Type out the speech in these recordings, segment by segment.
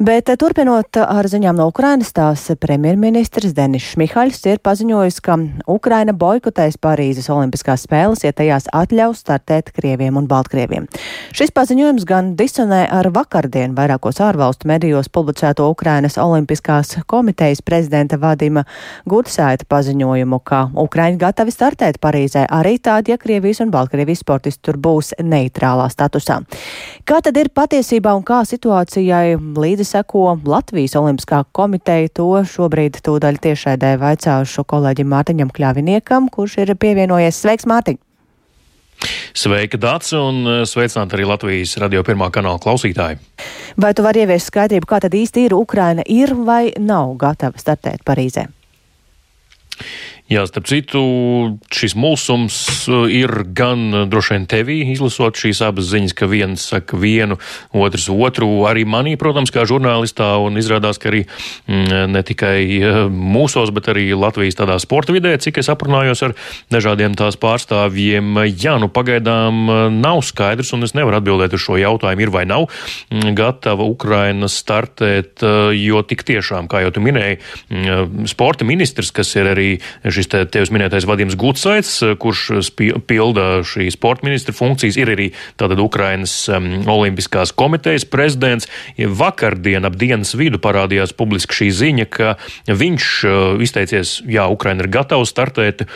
Bet eh, turpinot ar ziņām no Ukrainas, tās premjerministrs Denis Šmihaļs ir paziņojis, ka Ukraina boikotēs Parīzes Olimpiskās spēles, ja tajās atļaus startēt Krieviem un Baltkrieviem. Šis paziņojums gan disonē ar vakardien vairākos ārvalstu medijos publicēto Ukrainas Olimpiskās komitejas prezidenta Vadima Gudsaita paziņojumu, ka Ukraiņi gatavi startēt Parīzē arī tādi, ja Krievijas un Baltkrievijas sportisti tur būs neitrālā statusā. Kā tad ir patiesībā un kā situācijai līdz līdzi seko Latvijas Olimpiskā komiteja. To šobrīd tūdaļ tiešraidē vaicāšu kolēģim Mārtiņam Kļaviniekam, kurš ir pievienojies. Sveiks, Mārtiņ! Sveika, Dārts, un eh, sveicināt arī Latvijas radio pirmā kanāla klausītāji. Vai tu vari ieviest skaidrību, kā tad īsti ir Ukraina ir vai nav gatava startēt Parīzē? Jā, starp citu, šis mulsums uh, ir gan uh, droši vien tevī, izlasot šīs abas ziņas, ka viens saka vienu, otrs otru, arī manī, protams, kā žurnālistā, un izrādās, ka arī mm, ne tikai uh, mūsos, bet arī Latvijas tādā sporta vidē, cik es aprunājos ar dažādiem tās pārstāvjiem. Jā, nu pagaidām nav skaidrs, un es nevaru atbildēt uz šo jautājumu, ir vai nav mm, gatava Ukraina startēt, jo tik tiešām, kā jau tu minēji, mm, sporta ministrs, kas ir arī šis šis te, tevis minētais Vadims Gutsaits, eh, kurš pilda šī sporta ministra funkcijas, ir arī tātad Ukrainas um, Olimpiskās komitejas prezidents. Vakardien ap dienas vidu parādījās publiski šī ziņa, ka viņš uh, izteicies, jā, Ukraina ir gatava startēt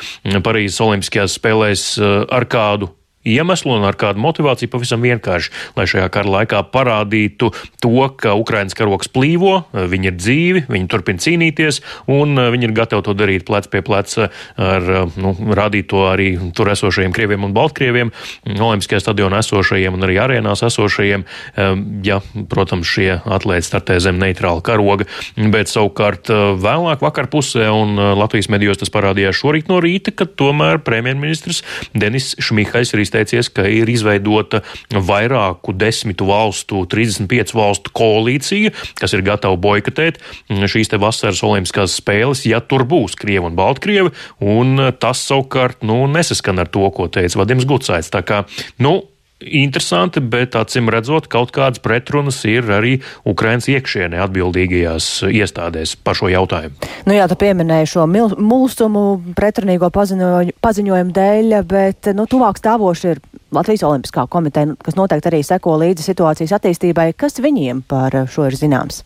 Parīzes Olimpiskajās spēlēs uh, ar kādu iemeslu un ar kādu motivāciju pavisam vienkārši, lai šajā kara laikā parādītu to, ka Ukrainas karoks plīvo, viņi ir dzīvi, viņi turpina cīnīties un eh, viņi ir gatavi to darīt plec pie pleca ar, eh, nu, rādīt to arī tur esošajiem krieviem un baltkrieviem, olimpiskajā stadionā esošajiem un arī arēnās esošajiem, eh, ja, protams, šie atlēti startē zem neitrāla karoga, bet savukārt vēlāk vakar pusē un Latvijas medijos tas parādījās šorīt no rīta, ka tomēr premjerministrs Denis Šmihais ir izteicis izteicies, ka ir izveidota vairāku desmitu valstu, 35 valstu koalīcija, kas ir gatava boikotēt šīs te vasaras olimpiskās spēles, ja tur būs Krievi un Baltkrievi, un tas savukārt, nu, nesaskan ar to, ko teica Vadims Gucaits. Tā kā, nu, Interesanti, bet acīm redzot, kaut kādas pretrunas ir arī Ukrainas iekšienē atbildīgajās iestādēs par šo jautājumu. Nu jā, tu pieminēji šo mulsumu pretrunīgo paziņojumu, paziņojumu dēļ, bet nu, tuvāk stāvoši ir Latvijas Olimpiskā komiteja, kas noteikti arī seko līdzi situācijas attīstībai. Kas viņiem par šo ir zināms?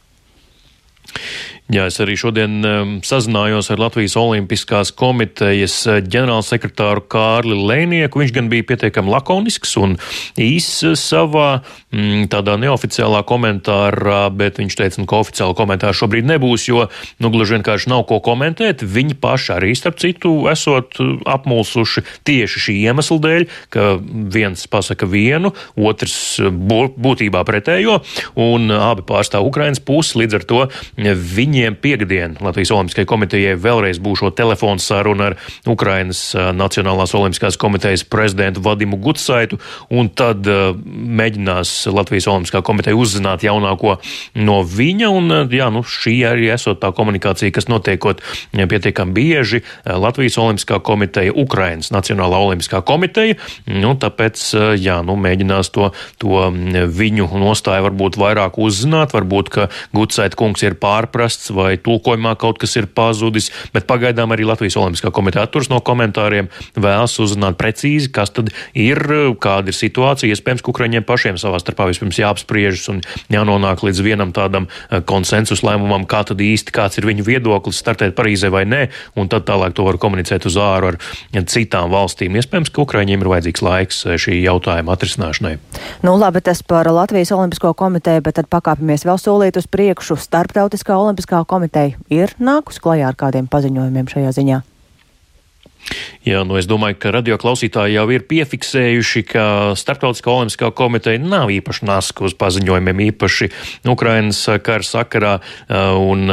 Jā, es arī šodien um, sazinājos ar Latvijas Olimpiskās komitejas uh, ģenerālsekretāru Kārli Lēnieku. Viņš gan bija pietiekami lakonisks un īss savā mm, tādā neoficiālā komentārā, bet viņš teica, ka oficiāla komentāra šobrīd nebūs, jo, nu, gluži vienkārši nav ko komentēt. Viņi paši arī, starp citu, esot uh, apmulsuši tieši šī iemesla dēļ, ka viens pasaka vienu, otrs uh, būtībā pretējo, un abi pārstāv Ukrainas pusi, līdz ar to viņiem piekdien Latvijas Olimpiskajai komitejai vēlreiz būšo telefonu saruna ar Ukrainas Nacionālās Olimpiskās komitejas prezidentu Vadimu Gutsaitu, un tad mēģinās Latvijas Olimpiskā komiteja uzzināt jaunāko no viņa, un jā, nu, šī arī esot tā komunikācija, kas notiekot pietiekami bieži Latvijas Olimpiskā komiteja, Ukrainas Nacionālā Olimpiskā komiteja, nu, tāpēc, jā, nu, mēģinās to, to viņu nostāju varbūt vairāk uzzināt, varbūt, ka Gutsaita kungs ir pārprasts vai tulkojumā kaut kas ir pazudis, bet pagaidām arī Latvijas Olimpiskā komiteja atturas no komentāriem, vēlas uzzināt precīzi, kas tad ir, kāda ir situācija. Iespējams, ka Ukraiņiem pašiem savā starpā vispirms jāapspriežas un jānonāk līdz vienam tādam eh, konsensus lēmumam, kā tad īsti kāds ir viņu viedoklis, startēt Parīzē vai nē, un tad tālāk to var komunicēt uz āru ar citām valstīm. Iespējams, ka Ukraiņiem ir vajadzīgs laiks eh, šī jautājuma atrisināšanai. Nu, labi, tas par Latvijas Olimpisko komiteju, bet tad pakāpjamies vēl solīt uz priekšu. Starptautiskā Olimpiskā komiteja ir nākus klajā ar kādiem paziņojumiem šajā ziņā? Jā, nu es domāju, ka radioklausītāji jau ir piefiksējuši, ka Startautiskā olimpiskā komiteja nav īpaši naska uz paziņojumiem, īpaši Ukrainas kara sakarā. Un,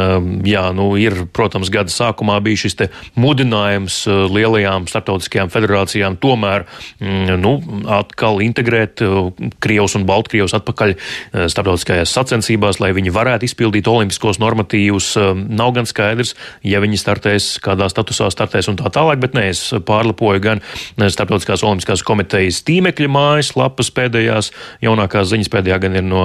jā, nu ir, protams, gada sākumā bija šis mudinājums lielajām startautiskajām federācijām tomēr, mm, nu, atkal integrēt Krievus un Baltkrievus atpakaļ starptautiskajās sacensībās, lai viņi varētu izpildīt olimpiskos normatīvus. Nav gan skaidrs, ja viņi startēs, kādā statusā startēs un tā tālāk, bet nē, es pārlapoju gan Starptautiskās olimpiskās komitejas tīmekļa mājas lapas pēdējās jaunākās ziņas pēdējā gan ir no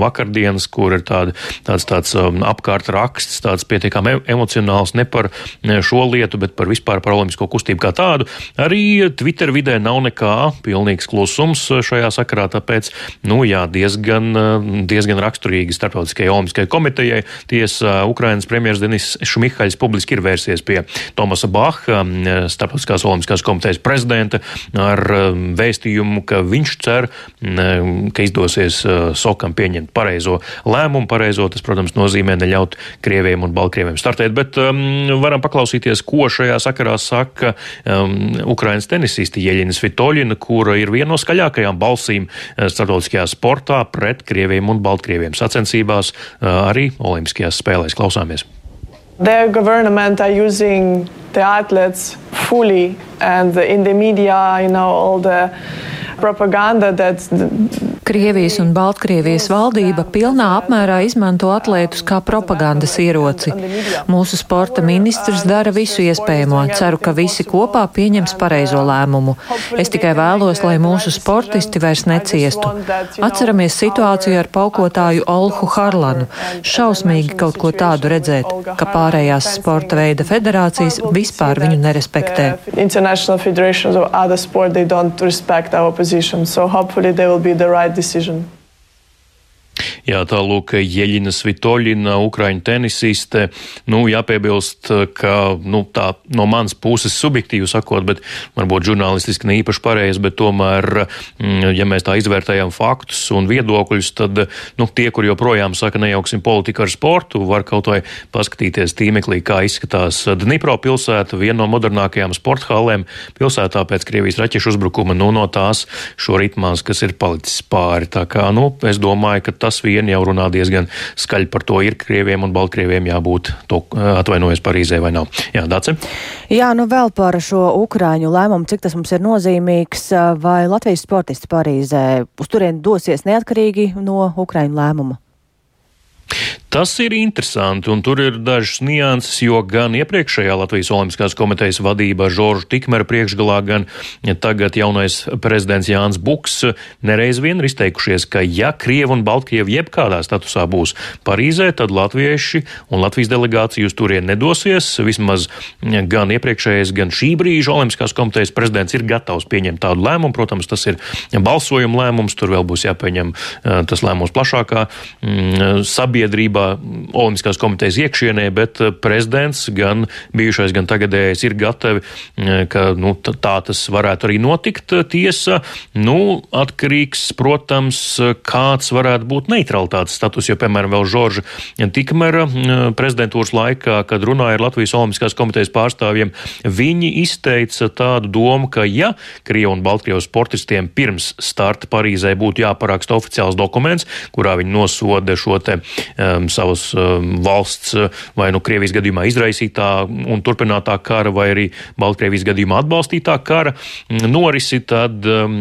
vakardienas, kur ir tāda, tāds, tāds apkārt raksts, tāds pietiekami emocionāls ne par šo lietu, bet par vispār par olimpisko kustību kā tādu. Arī Twitter vidē nav nekā, pilnīgs klusums šajā sakarā, tāpēc, nu jā, diezgan, diezgan raksturīgi starptautiskajai olimpiskajai komitejai. Tiesa, Ukrainas premjeras Denis Šmihaļs publiski ir vērsies pie Tomasa Baha, starptautiskās olimpiskās komitejas prezidenta, ar vēstījumu, ka viņš cer, ka izdosies Sokam pieņemt pareizo lēmumu. Pareizo tas, protams, nozīmē neļaut krieviem un baltkrieviem startēt, bet um, varam paklausīties, ko šajā sakarā saka um, Ukrainas tenisiste Jeļina Svitoļina, kura ir viena no skaļākajām balsīm uh, starptautiskajā sportā pret krieviem un baltkrieviem sacensībās uh, arī Olimpiskajās spēlēs. Klausāmies! Their government are using the outlets fully, and in the media, you know, all the propaganda that Krievijas un Baltkrievijas valdība pilnā apmērā izmanto atlētus kā propagandas ieroci. Mūsu sporta ministrs dara visu iespējamo. Ceru, ka visi kopā pieņems pareizo lēmumu. Es tikai vēlos, lai mūsu sportisti vairs neciestu. Atceramies situāciju ar paukotāju Olhu Harlanu. Šausmīgi kaut ko tādu redzēt, ka pārējās sporta veida federācijas vispār viņu nerespektē. So hopefully they will be the right decision. Jā, tā lūk, Jeļina Svitoļina, Ukraiņu tenisiste. Nu, jāpiebilst, ka nu, tā no manas puses subjektīvi sakot, bet varbūt žurnālistiski ne īpaši pareizi, bet tomēr, mm, ja mēs tā izvērtējam faktus un viedokļus, tad nu, tie, kur joprojām saka, nejauksim politiku ar sportu, var kaut vai paskatīties tīmeklī, kā izskatās Dnipro pilsēta, viena no modernākajām sporta hallēm pilsētā pēc Krievijas raķešu uzbrukuma, nu, no tās šo ritmās, kas ir palicis pāri. Tā kā, nu, es domāju, ka tas vien jau runā diezgan skaļi par to, ir Krieviem un Baltkrieviem jābūt to atvainojas Parīzē vai nav. Jā, Dace? Jā, nu vēl par šo Ukrāņu lēmumu, cik tas mums ir nozīmīgs, vai Latvijas sportisti Parīzē uz turien dosies neatkarīgi no Ukrāņu lēmuma? Tas ir interesanti, un tur ir dažas nianses, jo gan iepriekšējā Latvijas Olimpiskās komitejas vadība ar Žoržu Tikmeru priekšgalā, gan tagad jaunais prezidents Jānis Buks nereiz vien ir izteikušies, ka ja Krievi un Baltkrievi jebkādā statusā būs Parīzē, tad latvieši un Latvijas delegācija uz turien nedosies. Vismaz gan iepriekšējais, gan šī brīža Olimpiskās komitejas prezidents ir gatavs pieņemt tādu lēmumu. Protams, tas ir balsojuma lēmums, tur vēl būs jāpieņem eh, tas lēmums plašākā mm, sabiedrībā kārtībā Olimpiskās komitejas iekšienē, bet eh, prezidents, gan bijušais, gan tagadējais, ir gatavi, eh, ka nu, tā tas varētu arī notikt. Tiesa, nu, atkarīgs, protams, kāds varētu būt neutralitātes status, jo, piemēram, vēl Žorža Tikmera eh, prezidentūras laikā, kad runāja ar Latvijas Olimpiskās komitejas pārstāvjiem, viņi izteica tādu domu, ka ja Krievu un Baltkrievas sportistiem pirms starta Parīzē būtu jāparaksta oficiāls dokuments, kurā viņi nosoda šo te um, savas um, valsts uh, vai nu Krievijas gadījumā izraisītā un turpinātā kara vai arī Baltkrievijas gadījumā atbalstītā kara norisi, tad um,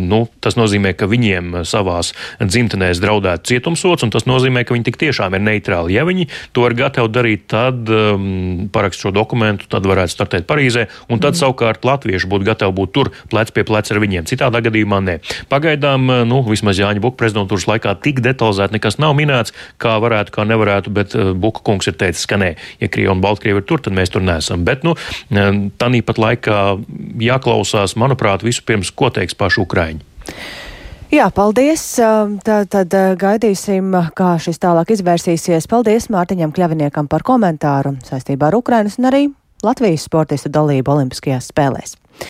nu, tas nozīmē, ka viņiem savās dzimtenēs draudētu cietumsots, un tas nozīmē, ka viņi tik tiešām ir neitrāli. Ja viņi to ir gatavi darīt, tad um, parakst šo dokumentu, tad varētu startēt Parīzē, un tad mm. savukārt latvieši būtu gatavi būt tur plec pie pleca ar viņiem. Citādā gadījumā nē. Pagaidām, nu, vismaz Jāņa Buka prezidentūras laikā tik detalizēti nekas nav minēts, kā varētu varētu, kā nevarētu, bet uh, Buka kungs ir teicis, ka nē, ja Krievija un Baltkrievi ir tur, tad mēs tur neesam. Bet, nu, tāpat laikā jāklausās, manuprāt, vispirms, ko teiks paši Ukraiņi. Jā, paldies. Tad, tad gaidīsim, kā šis tālāk izvērsīsies. Paldies Mārtiņam Kļaviniekam par komentāru saistībā ar Ukrainas un arī Latvijas sportistu dalību Olimpiskajās spēlēs.